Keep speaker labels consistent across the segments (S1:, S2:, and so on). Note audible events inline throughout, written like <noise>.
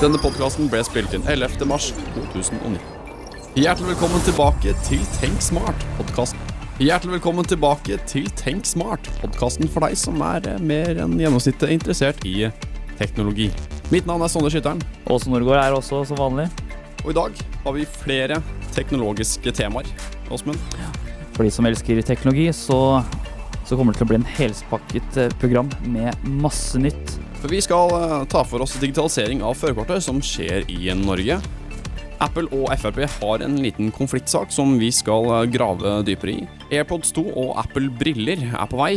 S1: Denne podkasten ble spilt inn 11. mars 2009. Hjertelig velkommen tilbake til Tenk smart, podkasten. Hjertelig velkommen tilbake til Tenk smart, podkasten for deg som er eh, mer enn gjennomsnittet interessert i eh, teknologi. Mitt navn er Sondre Skytteren,
S2: Åse Norgård er også som vanlig.
S1: og i dag har vi flere teknologiske temaer. Åsmund,
S2: For de som elsker teknologi, så, så kommer det til å bli en helspakket eh, program med masse nytt.
S1: For vi skal eh, ta for oss digitalisering av førerkortet som skjer i Norge. Apple og Frp har en liten konfliktsak som vi skal eh, grave dypere i. AirPods 2 og Apple briller er på vei.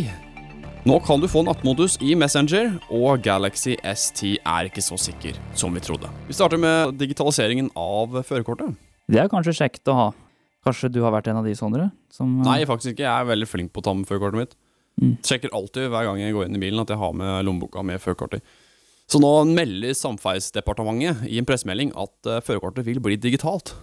S1: Nå kan du få nattmodus i Messenger, og Galaxy S10 er ikke så sikker som vi trodde. Vi starter med digitaliseringen av førerkortet.
S2: Det er kanskje kjekt å ha. Kanskje du har vært en av de, Sondre? Som,
S1: Nei, faktisk ikke. Jeg er veldig flink på å ta med førerkortet mitt.
S2: Mm.
S1: Sjekker alltid hver gang jeg går inn i bilen at jeg har med lommeboka med førerkortet. Så nå melder Samferdselsdepartementet i en pressemelding at uh, førerkortet vil bli digitalt.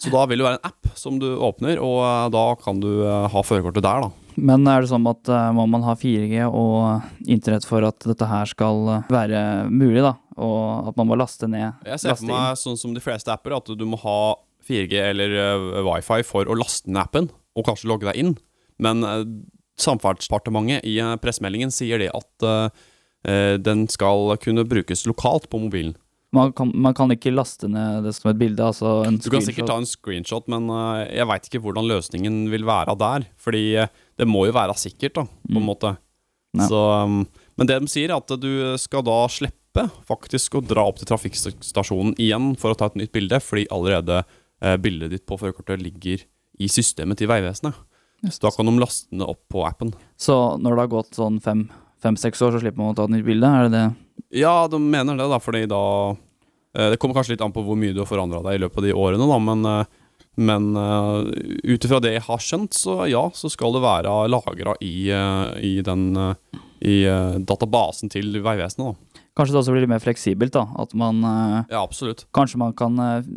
S1: Så da vil det være en app som du åpner, og uh, da kan du uh, ha førerkortet der, da.
S2: Men er det sånn at må man ha 4G og internett for at dette her skal være mulig, da? Og at man må laste ned?
S1: Jeg ser for meg sånn som de fleste apper, at du må ha 4G eller wifi for å laste ned appen, og kanskje logge deg inn. Men Samferdselsdepartementet i eh, pressemeldingen sier det at eh, den skal kunne brukes lokalt på mobilen.
S2: Man kan, man kan ikke laste ned det som et bilde? Altså en
S1: Du kan sikkert ta en screenshot, men uh, jeg veit ikke hvordan løsningen vil være der. Fordi det må jo være sikkert, da, på en
S2: Mm.
S1: måte.
S2: Ja.
S1: Så, um, men det de sier, er at du skal da slippe faktisk å dra opp til trafikkstasjonen igjen for å ta et nytt bilde, fordi allerede bildet ditt på førerkortet ligger i systemet til Vegvesenet. Så da kan de laste den opp på appen.
S2: Så når det har gått sånn fem- fem-seks år, så slipper man å ta et nytt bilde? Er det det?
S1: Ja, de mener det, da, fordi da eh, Det kommer kanskje litt an på hvor mye du har forandra deg i løpet av de årene, da, men, eh, men uh, ut ifra det jeg har skjønt, så ja, så skal det være lagra i, eh, i den eh, I eh, databasen til Vegvesenet, da.
S2: Kanskje det også blir litt mer fleksibelt, da? At man eh,
S1: Ja, absolutt.
S2: Kanskje man kan eh,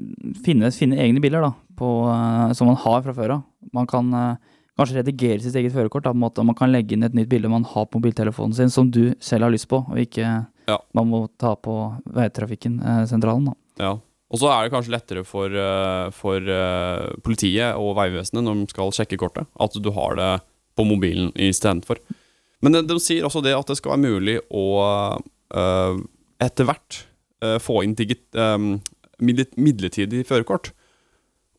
S2: finne, finne egne biler da, på, eh, som man har fra før av. Man kan eh, kanskje redigere sitt eget førerkort. måte, Man kan legge inn et nytt bilde man har på mobiltelefonen sin, som du selv har lyst på, og ikke
S1: Ja.
S2: man må ta på veitrafikken, eh, sentralen. da.
S1: Ja. Og så er det kanskje lettere for, eh, for eh, politiet og Vegvesenet når de skal sjekke kortet, at du har det på mobilen istedenfor. Men de, de sier også det at det skal være mulig å uh, etter hvert uh, få inn digit, um, midlertidig førerkort.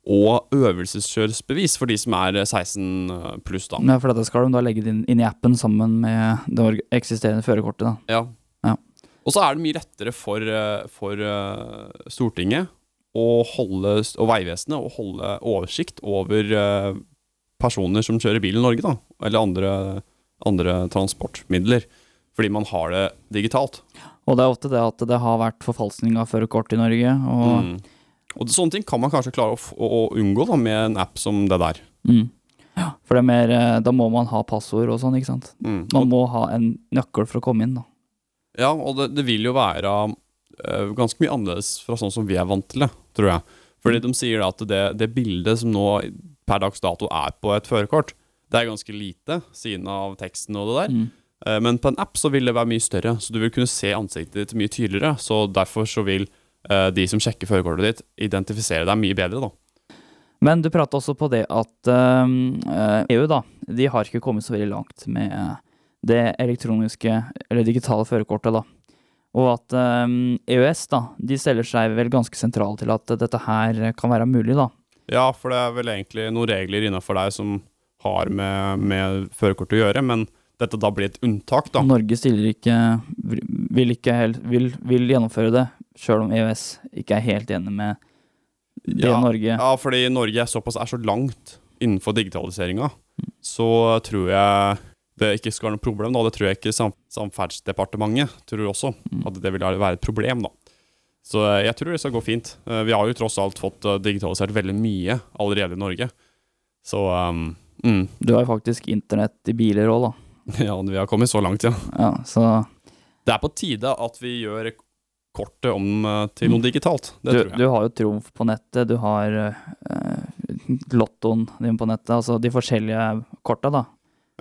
S1: Og øvelseskjøresbevis for de som er 16 pluss, da.
S2: Ja, for dette skal de da legge inn, inn i appen sammen med det eksisterende førerkortet. da.
S1: Ja.
S2: Ja.
S1: Og så er det mye lettere for, eh, for eh, Stortinget å holde, og Vegvesenet å holde oversikt over eh, personer som kjører bil i Norge, da. Eller andre, andre transportmidler. Fordi man har det digitalt.
S2: Og det er ofte det at det har vært forfalskning av førerkort i Norge. og...
S1: Mm. Og sånne ting kan man kanskje klare å, å, å unngå da, med en app som det der.
S2: Mm. Ja, for det er mer, eh, da må man ha passord og sånn, ikke sant.
S1: Mm.
S2: Man må ha en nøkkel for å komme inn, da.
S1: ja, og det, det vil jo være uh, ganske mye annerledes fra sånn som vi er vant til det, tror jeg. Fordi de sier da at det, det bildet som nå per dags dato er på et førerkort, det er ganske lite, siden av teksten og det der.
S2: Mm.
S1: Uh, Men på en app så vil det være mye større, så du vil kunne se ansiktet ditt mye tydeligere. Så derfor så vil de som sjekker førerkortet ditt, identifisere deg mye bedre, da.
S2: Men du prata også på det at øhm, øh, EU, da, de har ikke kommet så veldig langt med det elektroniske, eller digitale førerkortet, da. Og at EØS, da, de steller seg vel ganske sentralt til at dette her kan være mulig, da.
S1: Ja, for det er vel egentlig noen regler innafor deg som har med, med førerkort å gjøre, men dette da blir et unntak, da.
S2: Norge stiller ikke vil, ikke helt, vil, vil gjennomføre det, sjøl om EØS ikke er helt enig med det
S1: Ja,
S2: Norge
S1: Ja, fordi Norge er såpass er så langt innenfor digitaliseringa, så tror jeg det ikke skal være noe problem. da, Det tror jeg ikke sam Samferdselsdepartementet tror også, at det vil være et problem. da. Så jeg tror det skal gå fint. Eh, Vi har jo tross alt fått eh, digitalisert veldig mye allerede i Norge. Så um, mm.
S2: Du har jo faktisk internett i biler òg, da. <laughs>
S1: ja, vi har kommet så langt, ja.
S2: Ja, så
S1: Det er på tide at vi gjør kortet om eh, til noe digitalt. Det
S2: du,
S1: tror jeg.
S2: du har jo Trumf på nettet, du har eh, Lottoen din på nettet, altså de forskjellige korta, da.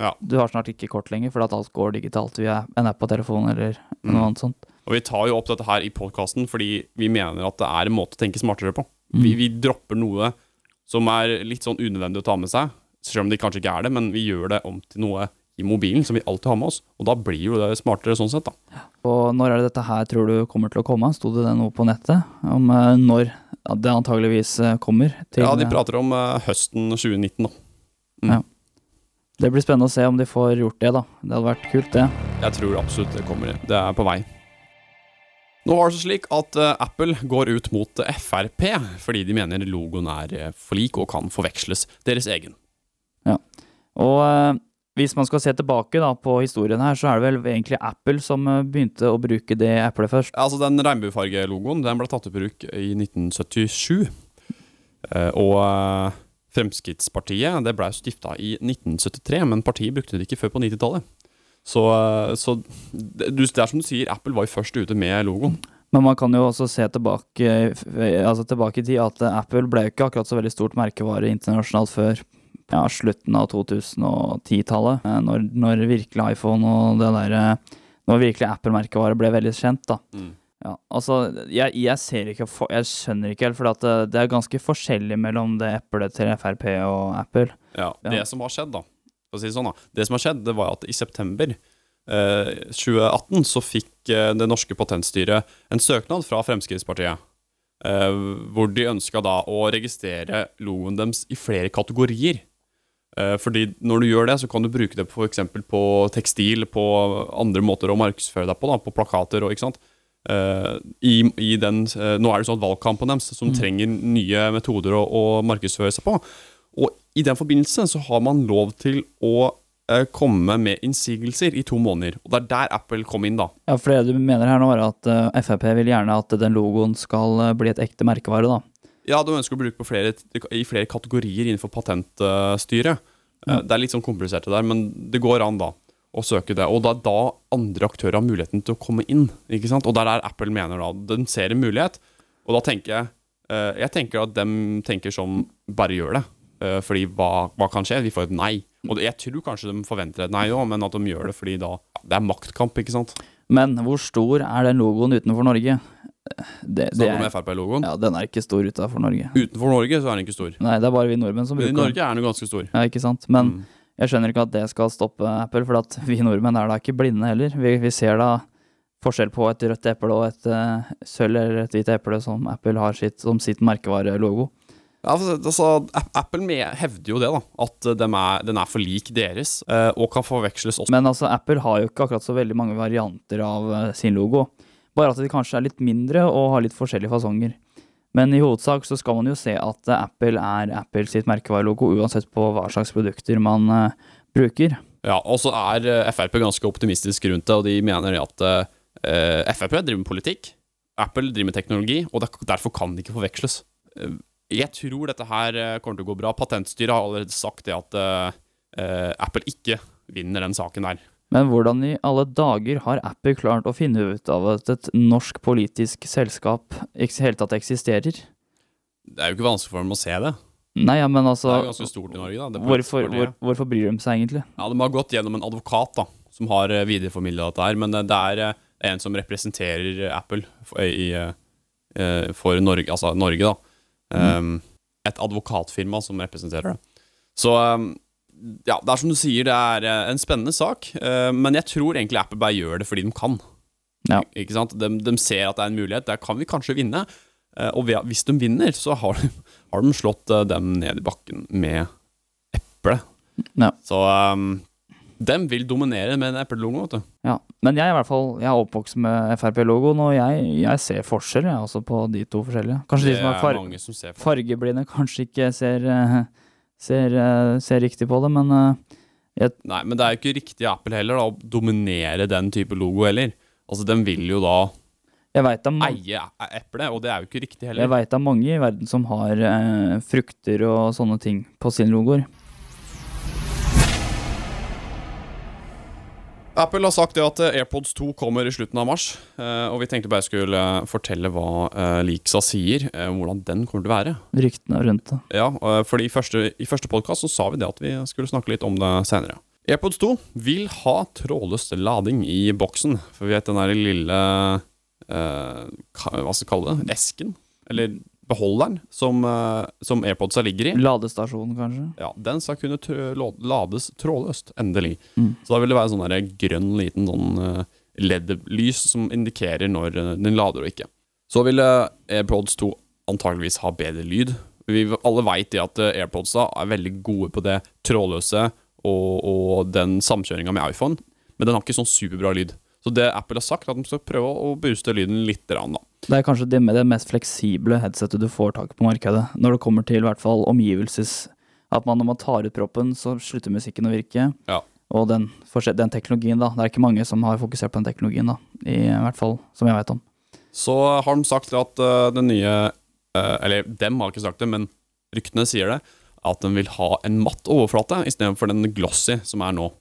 S1: Ja.
S2: Du har snart ikke kort lenger, for at alt går digitalt via en app på telefonen eller
S1: Mm.
S2: noe annet sånt.
S1: Og vi tar jo opp dette her i podkasten fordi vi mener at det er en måte å tenke smartere på. Vi, vi dropper noe som er litt sånn unødvendig å ta med seg, selv om det kanskje ikke er det, men vi gjør det om til noe i mobilen som vi alltid har med oss. Og da blir jo det smartere sånn sett, da.
S2: Og når er det dette her tror du kommer til å komme? Sto det noe på nettet om eh, når det antageligvis eh, kommer? Til,
S1: Ja, de prater om eh, høsten 2019, da. Ja.
S2: Det blir spennende å se om de får gjort det, da. Det hadde vært kult, det.
S1: Jeg tror absolutt det kommer. Det er på vei. Nå var det så slik at eh, Apple går ut mot eh, Frp fordi de mener logoen er eh, for lik og kan forveksles deres egen.
S2: Ja, Og eh, hvis man skal se tilbake da på historien her, så er det vel egentlig Apple som eh, begynte å bruke det eplet først.
S1: Altså Den regnbuefargelogoen den ble tatt i bruk i 1977. Eh, og eh, Fremskrittspartiet det ble stifta i 1973, men partiet brukte det ikke før på 90-tallet. Så, så det, er som du sier, Apple var jo først ute med logoen.
S2: Men man kan jo også se tilbake, altså tilbake i tid at Apple ble jo ikke akkurat så veldig stort merkevare internasjonalt før ja, slutten av 2010-tallet. eh, Når, når virkelig iPhone og det der eh, Når virkelig Apple-merkevaret ble veldig kjent, da.
S1: Mm.
S2: Ja, altså, jeg, jeg ser ikke for, Jeg skjønner ikke helt, for det, det er ganske forskjellig mellom det eplet til Frp og Apple.
S1: Ja,
S2: Ja.
S1: Det som har skjedd, da For å si det sånn da Det som har skjedd, det var at i september eh, 2018 så fikk eh, det norske patentstyret en søknad fra Fremskrittspartiet. Eh, hvor de ønska da å registrere logoen deres i flere kategorier. Eh, fordi når du gjør det, så kan du bruke det f.eks. på tekstil, på andre måter å markedsføre deg på, da, på plakater og ikke sant. Eh, i, i den, eh, nå er det sånn at valgkampen deres som trenger nye metoder å, å markedsføre seg på. Og i den forbindelse så har man lov til å komme med innsigelser i to måneder. Og det er der Apple kom inn, da.
S2: Ja, for det du mener her nå, er at Frp vil gjerne at den logoen skal bli et ekte merkevare, da.
S1: Ja, de ønsker å bruke på flere, i flere kategorier innenfor patentstyret. Mm. Det er litt sånn komplisert det der, men det går an da å søke det. Og da, da andre aktører har muligheten til å komme inn. ikke sant? Og det er Apple mener da, den ser en mulighet. Og da tenker jeg eh, Jeg tenker at de tenker som bare gjør det. Eh, fordi hva, hva kan skje? Vi får et nei. Og jeg tror kanskje de forventer et nei òg, men at de gjør det fordi da Det er maktkamp, ikke sant?
S2: Men hvor stor er den logoen utenfor Norge? Det, det er,
S1: Frp-logoen?
S2: ja, den er ikke stor utenfor Norge.
S1: Utenfor Norge så er den ikke stor.
S2: Nei, det er bare vi nordmenn som bruker den.
S1: Norge er den jo ganske stor.
S2: Ja, ikke sant? Men
S1: Mm.
S2: jeg skjønner ikke at det skal stoppe Apple, for at vi nordmenn er da ikke blinde heller. Vi, vi ser da forskjell på et rødt eple og et uh, sølv eller et hvitt eple som Apple har sitt, som sitt merkevarelogo.
S1: Ja, altså, Apple hevder jo det, da. At de er, den er for lik deres, eh, og kan forveksles også.
S2: Men altså, Apple har jo ikke akkurat så veldig mange varianter av eh, sin logo. Bare at de kanskje er litt mindre og har litt forskjellige fasonger. Men i hovedsak så skal man jo se at eh, Apple er Apple sitt merkevarelogo, uansett på hva slags produkter man uh, bruker.
S1: Ja, Og så er eh, Frp ganske optimistisk rundt det, og de mener at uh, Frp driver med politikk, Apple driver med teknologi, og derfor kan det ikke forveksles. Jeg tror dette her kommer til å gå bra. Patentstyret har allerede sagt det at Apple ikke vinner den saken der.
S2: Men hvordan i alle dager har Apple klart å finne ut av at et norsk politisk selskap i det hele tatt eksisterer?
S1: Det er jo ikke vanskelig for dem å se det.
S2: Nei, ja, men
S1: Det
S2: altså
S1: er jo ganske stort i Norge, da.
S2: hvorfor, hvor, hvorfor bryr de seg egentlig?
S1: Ja, De har gått gjennom en advokat da, som har uh, videreformidla dette her, men eh, det er eh, en som representerer Apple for, i, eh, eh, for Norge, altså Norge, da. Um, et advokatfirma som representerer det. Så um, ja, det er som du sier, det er eh, en spennende sak, eh, men jeg tror egentlig Apple bare gjør det fordi de kan.
S2: Ja.
S1: Ikke sant? De, de ser at det er en mulighet, der kan vi kanskje vinne. Eh, og hvis de vinner, så har de, har de slått dem ned i bakken med eple.
S2: Ja.
S1: Så um, dem vil dominere med en eplelogo, vet du.
S2: Ja, men jeg er i hvert fall Jeg er oppvokst med Frp-logoen, og jeg, jeg ser forskjell jeg, også på de to forskjellige. Kanskje de som er far
S1: som
S2: fargeblinde, kanskje ikke ser, eh, ser, eh, ser riktig på det, men jeg...
S1: Nei, men det er jo ikke riktig Apple heller da, å dominere den type logo heller. Altså, Den vil jo da
S2: jeg veit
S1: eie eplet, og det er jo ikke riktig
S2: jeg
S1: heller.
S2: vet det er mange i verden som har eh, frukter og sånne ting på sine logoer.
S1: Apple har sagt det at eh, AirPods 2 kommer i slutten av mars, eh, og vi tenkte bare skulle eh, fortelle hva Leaksa sier, hvordan den kommer til å være.
S2: Ryktene rundt det.
S1: Ja, fordi i første, i første podkast så sa vi det at vi skulle snakke litt om det senere. AirPods 2 vil ha trådløs lading i boksen. For vi vet den der lille eh, Hva skal vi kalle det? Esken? Eller beholderen som, eh, som AirPodsa ligger i.
S2: Ladestasjonen, kanskje?
S1: Ja, Den skal kunne trø- lades trådløst. Endelig.
S2: Mm.
S1: Så da vil det være sånn der grønn liten sånn eh, LED-lys som indikerer når eh, den lader og ikke. Så vil AirPods 2 antageligvis ha bedre lyd. Vi alle veit at AirPodsa AirPods er veldig gode på det trådløse og, og den samkjøringa med iPhone, men den har ikke sånn superbra lyd. Så det Apple har sagt, er at de skal prøve å booste lyden litt. rann da.
S2: Det er kanskje det, med det mest fleksible headsetet du får tak på markedet. Når det kommer til i hvert fall omgivelses At man når man tar ut proppen, så slutter musikken å virke.
S1: Ja.
S2: Og den, den teknologien, da. Det er ikke mange som har fokusert på den teknologien, da. I hvert fall som jeg vet om.
S1: Så har de sagt at uh, den nye uh, Eller dem har ikke sagt det, men ryktene sier det. At de vil ha en matt overflate istedenfor den glossy som er nå.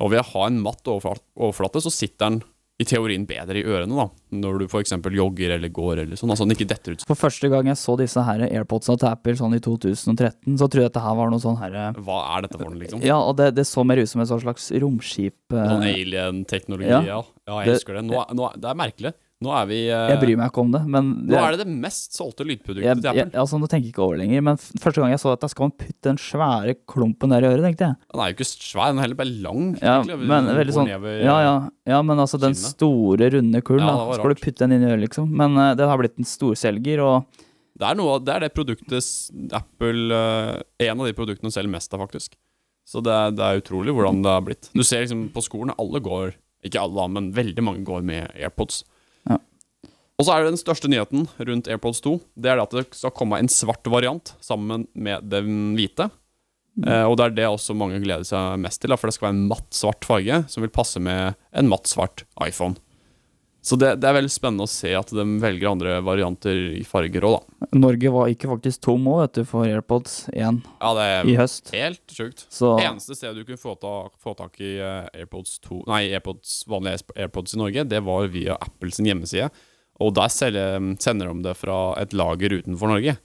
S1: Og ved å ha en matt overflate, overflate så sitter den i teorien bedre i ørene, da. Når du f.eks. jogger eller går eller sånn. Altså den ikke detter ut.
S2: For første gang jeg så disse her AirPodsa til Apple sånn i 2013, så trodde jeg dette her var noe sånn her
S1: Hva er dette for noe, liksom?
S2: Ja, og det, det så mer ut som et slags romskip. Noen
S1: Sånn alien-teknologi,
S2: Ja.
S1: ja. ja. jeg
S2: Det-
S1: husker det. Nå, nå, det er merkelig. Nå er vi eh,
S2: Jeg bryr meg ikke om det, men
S1: Nå er det det mest solgte lydproduktet
S2: jeg,
S1: til
S2: jeg,
S1: Apple.
S2: altså, Nå tenker jeg ikke over lenger, men første gang jeg så dette, skal man putte den svære klumpen der i øret, tenkte jeg.
S1: Den er jo ikke svær, den er heller bare lang.
S2: Ja,
S1: egentlig.
S2: men
S1: Den
S2: veldig sånn Ja, ja, ja men altså den
S1: kinnet.
S2: store, runde kulen,
S1: Ja,
S2: da.
S1: det
S2: Skal du putte den inn i øret, liksom? Men uh, det har blitt en storselger, og
S1: Det er, noe, det er det produktet Apple uh, En av de produktene de selger mest av, faktisk. Så det er, det er utrolig hvordan det har blitt. Du ser liksom på skolen, alle går Ikke alle, da, men veldig mange går med AirPods. Og så er det den største nyheten rundt AirPods 2. Det er at det skal komme en svart variant sammen med den hvite. Eh, og det er det også mange gleder seg mest til, for det skal være en matt svart farge som vil passe med en matt svart iPhone. Så det, det er veldig spennende å se at de velger andre varianter i farger òg, da.
S2: Norge var ikke faktisk tom òg, vet du, for AirPods 1
S1: Ja, det er
S2: i høst.
S1: helt sjukt.
S2: Så
S1: Eneste stedet du kunne få, ta, få tak i eh, AirPods 2 Nei, AirPods, vanlige AirPods i Norge, det var via Apples hjemmeside. Og der sender de det fra et lager utenfor Norge.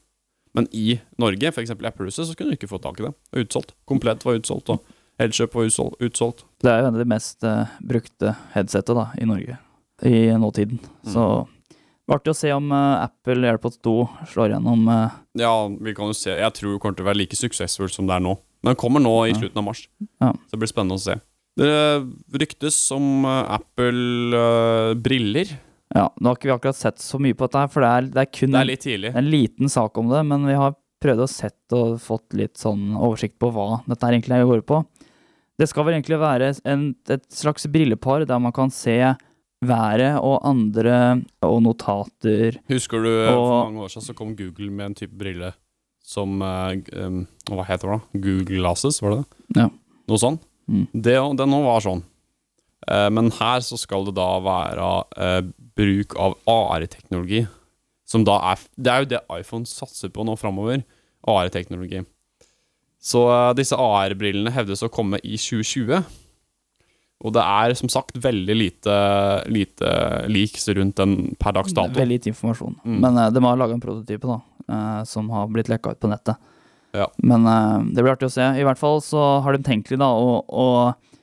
S1: Men i Norge, f.eks. Applehuset, så kunne du ikke få tak i det. Det Utsolgt. Komplett var utsolgt, og Headshop var utsolgt.
S2: det er jo en av de mest uh, brukte headsetet da, i Norge i nåtiden.
S1: Mm.
S2: Så det var artig å se om uh, Apple AirPods 2 slår gjennom Uh,
S1: Ja, vi kan jo se. Jeg tror det kommer til å være like suksessfullt som det er nå. Men den kommer nå i
S2: Ja.
S1: slutten av mars.
S2: Ja.
S1: Så det blir spennende å se. Det ryktes om Apple-briller.
S2: Ja, nå har ikke vi akkurat sett så mye på dette, her, for det er, det er kun
S1: det er
S2: en,
S1: litt tidlig.
S2: en liten sak om det, men vi har prøvd å sett og fått litt sånn oversikt på hva dette her egentlig går på. Det skal vel egentlig være en, et slags brillepar der man kan se været og andre og notater.
S1: Husker du og, for mange år siden så kom Google med en type brille som eh, um, Hva heter det da? Google Glasses, var det det?
S2: Ja.
S1: Noe sånn?
S2: Mm.
S1: Det, den nå var sånn. Eh, men her så skal det da være eh, bruk av AR-teknologi. Som da er Det er jo det iPhone satser på nå framover. AR-teknologi. Så eh, disse AR-brillene hevdes å komme i 2020. Og det er som sagt veldig lite, lite leaks rundt den per dags dato.
S2: Veldig lite informasjon.
S1: Mm.
S2: Men uh, de har laga en prototype da, som har blitt lekka ut på nettet.
S1: Ja.
S2: Men det blir artig å se. I hvert fall så har de tenkt litt da å, å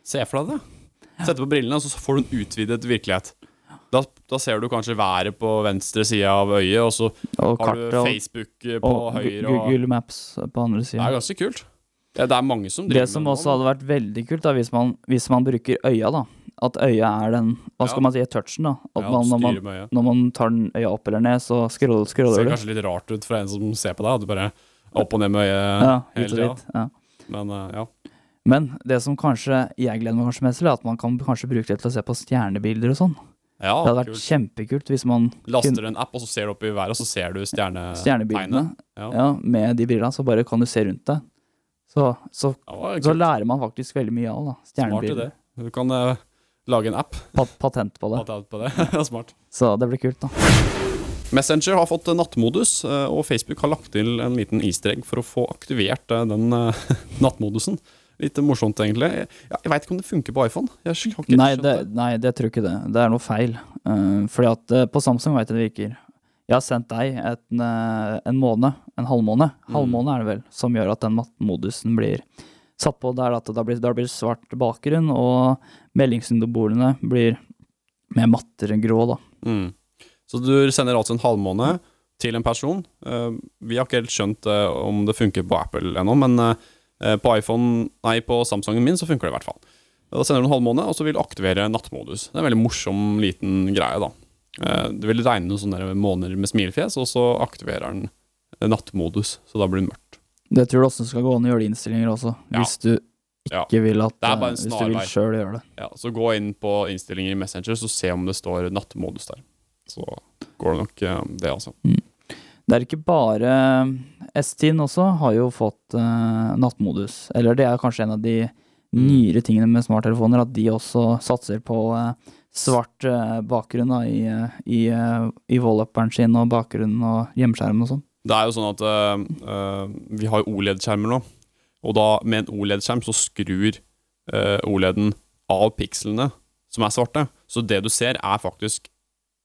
S1: Se for deg det. Sette på brillene, og så får du en utvidet virkelighet. Da, da ser du kanskje været på venstre side av øyet, og så
S2: og
S1: har du Facebook eh, på
S2: og
S1: høyre. Og,
S2: Google Maps på andre
S1: det er ganske kult. Ja, det er mange som driver med
S2: Det
S1: Det
S2: som også hadde vært veldig kult, da, hvis man, hvis man bruker øya, da. At øya er den Hva skal
S1: Ja.
S2: man si? Touchen, da. At
S1: ja,
S2: man, når, man, når man tar den øya opp eller ned, så scroller,
S1: Det
S2: scroller
S1: ser kanskje litt rart ut fra en som ser på deg. At du bare opp og ned med øyet
S2: Ja,
S1: hele tida. Men uh, ja.
S2: Men det som kanskje jeg gleder meg kanskje mest til, er at man kan kanskje bruke det til å se på stjernebilder og sånn.
S1: ja
S2: Det hadde vært
S1: kult.
S2: kjempekult hvis man
S1: Laster en app, og så ser du opp i været, og så ser du stjerne
S2: Stjernebildene.
S1: Ja.
S2: Ja, med de brillene, så bare kan du se rundt deg. Så, så,
S1: Ja,
S2: så lærer man faktisk veldig mye av da, stjernebilder.
S1: Smart idé. Du kan uh, lage en app
S2: Pa patent på det.
S1: Patent på det. <laughs> Ja, Smart.
S2: Så det blir kult, da.
S1: Messenger har fått eh, nattmodus, eh, og Facebook har lagt til en liten easter egg for å få aktivert den <laughs> nattmodusen. Litt morsomt, egentlig. Jeg, jeg veit ikke om det funker på iPhone. Jeg
S2: Nei det, nei, det tror jeg ikke det. Det er noe feil. Uh, fordi at uh, på Samsung veit jeg det virker. Jeg har sendt deg et, uh, en måned, en halvmåned,
S1: Mm.
S2: halvmåned er det vel, som gjør at den mattemodusen blir satt på der at da blir, da blir svart bakgrunn, og meldingssymbolene blir mer mattere grå, da.
S1: Mm. Så du sender altså en halvmåned til en person. Eh, vi har ikke helt skjønt eh, om det funker på Apple ennå, men eh, på iPhone, nei, på Samsungen min så funker det i hvert fall. Da sender du en halvmåne, og så vil du aktivere nattmodus. Det er en veldig morsom liten greie, da. Du Det vil regne noen sånne måneder med smilefjes, og så aktiverer den eh, nattmodus, så da blir det mørkt.
S2: Det tror du også skal gå an å gjøre de innstillinger også,
S1: Ja.
S2: hvis du
S1: Ja.
S2: ikke vil at
S1: Det er bare en
S2: eh, Hvis du vil sjøl gjøre det.
S1: Ja, så gå inn på innstillinger i Messenger, så se om det står nattmodus der. Så går det nok eh, det, altså.
S2: Det er ikke bare S10 også har jo fått uh, nattmodus. Eller det er kanskje en av de
S1: Mm.
S2: nyere tingene med smarttelefoner, at de også satser på uh, svart uh, bakgrunn da, i, eh, i, eh, i walluperen sin og bakgrunnen og hjemskjermen og sånn.
S1: Det er jo sånn at eh, eh, vi har OLED-skjermer nå, og da med en OLED-skjerm så skrur eh, OLED-en av pikslene som er svarte. Så det du ser, er faktisk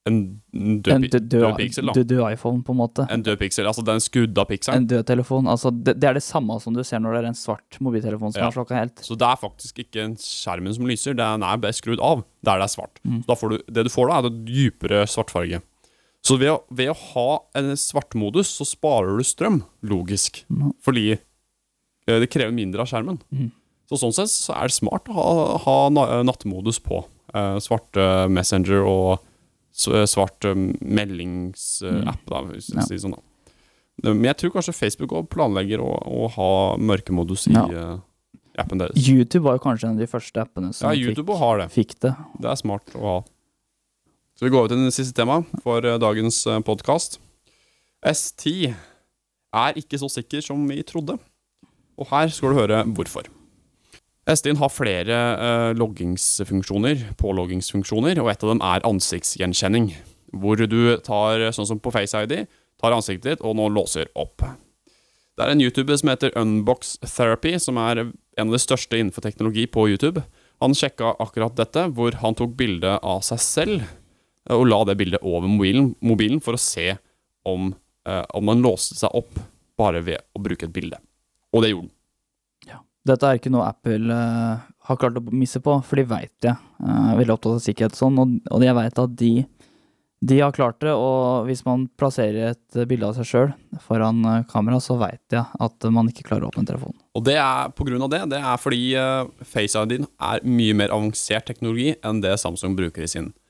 S1: en død,
S2: død,
S1: død piksel. da.
S2: død, iPhone, på en måte.
S1: En død piksel, altså den skudda pikselen.
S2: En død telefon. Altså, det, det er det samme som du ser når det er en svart mobiltelefon som
S1: Ja.
S2: er slokka helt.
S1: Så det er faktisk ikke skjermen som lyser, den er bare skrudd av der det er svart.
S2: Mm.
S1: Du, det du får da, er en dypere svartfarge. Så ved å, ved å ha en svartmodus, så sparer du strøm, logisk.
S2: Mm.
S1: Fordi eh, det krever mindre av skjermen.
S2: Mm.
S1: Så sånn sett så er det smart å ha, ha nattmodus på. Eh, svart eh, Messenger og svart eh, meldingsapp, da, hvis
S2: Ja.
S1: sier sånn. da. Men jeg tror kanskje Facebook også planlegger å, å ha mørkemodus i
S2: Ja.
S1: eh, appen deres.
S2: YouTube var jo kanskje en av de første appene
S1: Ja,
S2: som
S1: YouTube
S2: fikk,
S1: har det.
S2: fikk det.
S1: Det er smart å ha. Så vi går over til det siste temaet for eh, dagens podkast. S10 er ikke så sikker som vi trodde. Og her skal du høre hvorfor. S10 har flere uh, loggingsfunksjoner, påloggingsfunksjoner, og et av dem er ansiktsgjenkjenning. Hvor du tar, sånn som på FaceID, tar ansiktet ditt og nå låser opp. Det er en YouTuber som heter Unbox Therapy, som er en av de største innenfor teknologi på YouTube. Han sjekka akkurat dette, hvor han tok bilde av seg selv og la det bildet over mobilen, mobilen for å se om, eh, om han låste seg opp bare ved å bruke et bilde. Og det gjorde han.
S2: Dette er ikke noe Apple uh, har klart å misse på, for de veit det. Uh, veldig opptatt av sikkerhet og sånn, og, og jeg veit at de, de har klart det. Og hvis man plasserer et bilde av seg sjøl foran eh, kamera, så veit jeg at man ikke klarer å åpne telefonen.
S1: Og det er på grunn av det. Det er fordi uh, FaceID er mye mer avansert teknologi enn det Samsung bruker i sin. Eh,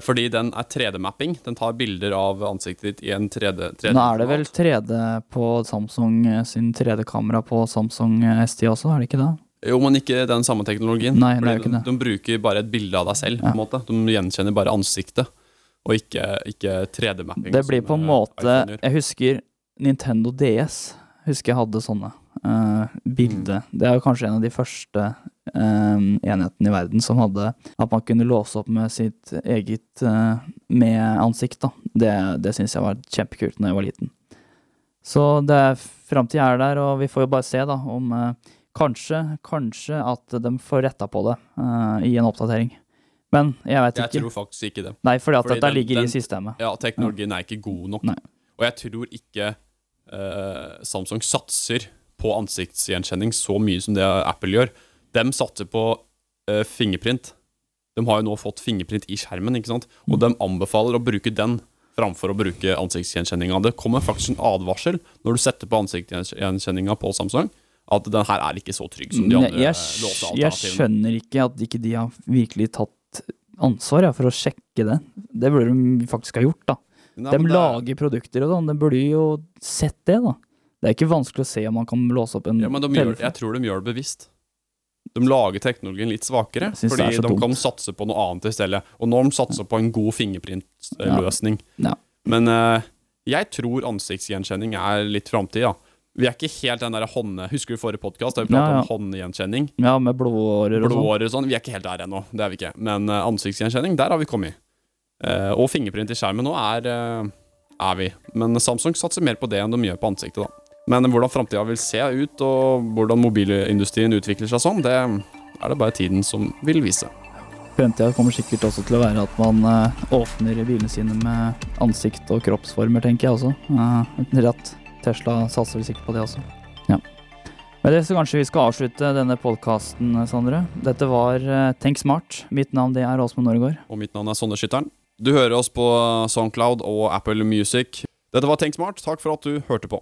S1: fordi den er 3D-mapping. Den tar bilder av ansiktet ditt i en 3D. 3D
S2: Nå er det vel 3D på Samsung eh, sin 3D-kamera på Samsung ST S10 også, er det ikke det?
S1: Jo, men ikke den samme teknologien.
S2: Nei, det er jo ikke det.
S1: de bruker bare et bilde av deg selv.
S2: Ja.
S1: på en måte De gjenkjenner bare ansiktet, og ikke, ikke 3D-mapping.
S2: Det blir på en
S1: eh,
S2: måte. Jeg husker Nintendo DS. Husker jeg hadde sånne uh, bilde.
S1: Mm.
S2: Det er jo kanskje en av de første eh, enhetene i verden som hadde at man kunne låse opp med sitt eget uh, med ansikt. da. Det, det syns jeg var kjempekult da jeg var liten. Så det framtida er der, og vi får jo bare se da om uh, Kanskje, kanskje at de får retta på det eh, i en oppdatering. Men jeg
S1: Jeg
S2: ikke.
S1: tror faktisk ikke det.
S2: Nei, fordi at
S1: fordi
S2: dette
S1: den-
S2: ligger
S1: den-
S2: i systemet.
S1: Ja, teknologien er ikke god nok.
S2: Nei.
S1: Og jeg tror ikke eh, Samsung satser på ansiktsgjenkjenning så mye som det Apple gjør. De satser på uh, fingerprint. De har jo nå fått fingerprint i skjermen, ikke sant? og de anbefaler å bruke den framfor å bruke ansiktsgjenkjenninga. Det kommer faktisk en advarsel når du setter på ansiktsgjenkjenninga på Samsung, at den her er ikke så trygg som de andre
S2: jeg, skj- jeg skjønner ikke at ikke de har virkelig tatt ansvar ja, for å sjekke det. Det burde de faktisk ha gjort, da.
S1: Nei,
S2: de
S1: lager er-
S2: produkter og sånn, de burde jo sett det, da. Det er ikke vanskelig å se om man kan låse opp en
S1: Ja, men de gjør, jeg tror de gjør det bevisst. De lager teknologien litt svakere, fordi de
S2: dumt.
S1: kan satse på noe annet i stedet. Og nå har de satser på en god fingerprintløsning.
S2: Ja.
S1: Men uh, jeg tror ansiktsgjenkjenning er litt framtid, ja. Vi er ikke helt den der hånd... Husker du forrige podkast da vi pratet
S2: Ja, ja.
S1: om håndgjenkjenning?
S2: Ja, med blodårer og sånn.
S1: Blodårer og sånn. Vi er ikke helt der ennå, det er vi ikke. Men uh, ansiktsgjenkjenning, der har vi kommet. Uh, og fingerprint i skjermen nå er, er vi. Men Samsung satser mer på det enn de gjør på ansiktet, da. Men hvordan framtida vil se ut, og hvordan mobilindustrien utvikler seg sånn, det er det bare tiden som vil vise.
S2: Framtida kommer sikkert også til å være at man eh, åpner bilene sine med ansikt og kroppsformer, tenker jeg også. Rett Tesla satser vel sikkert på det også. Ja. Med det så kanskje vi skal avslutte denne podkasten, Sondre. Dette var eh, Tenk smart. Mitt navn det er Åsmund Norgård.
S1: Og mitt navn er Sondre Skytteren. Du hører oss på Soundcloud og Apple Music. Dette var Tenk smart. Takk for at du hørte på.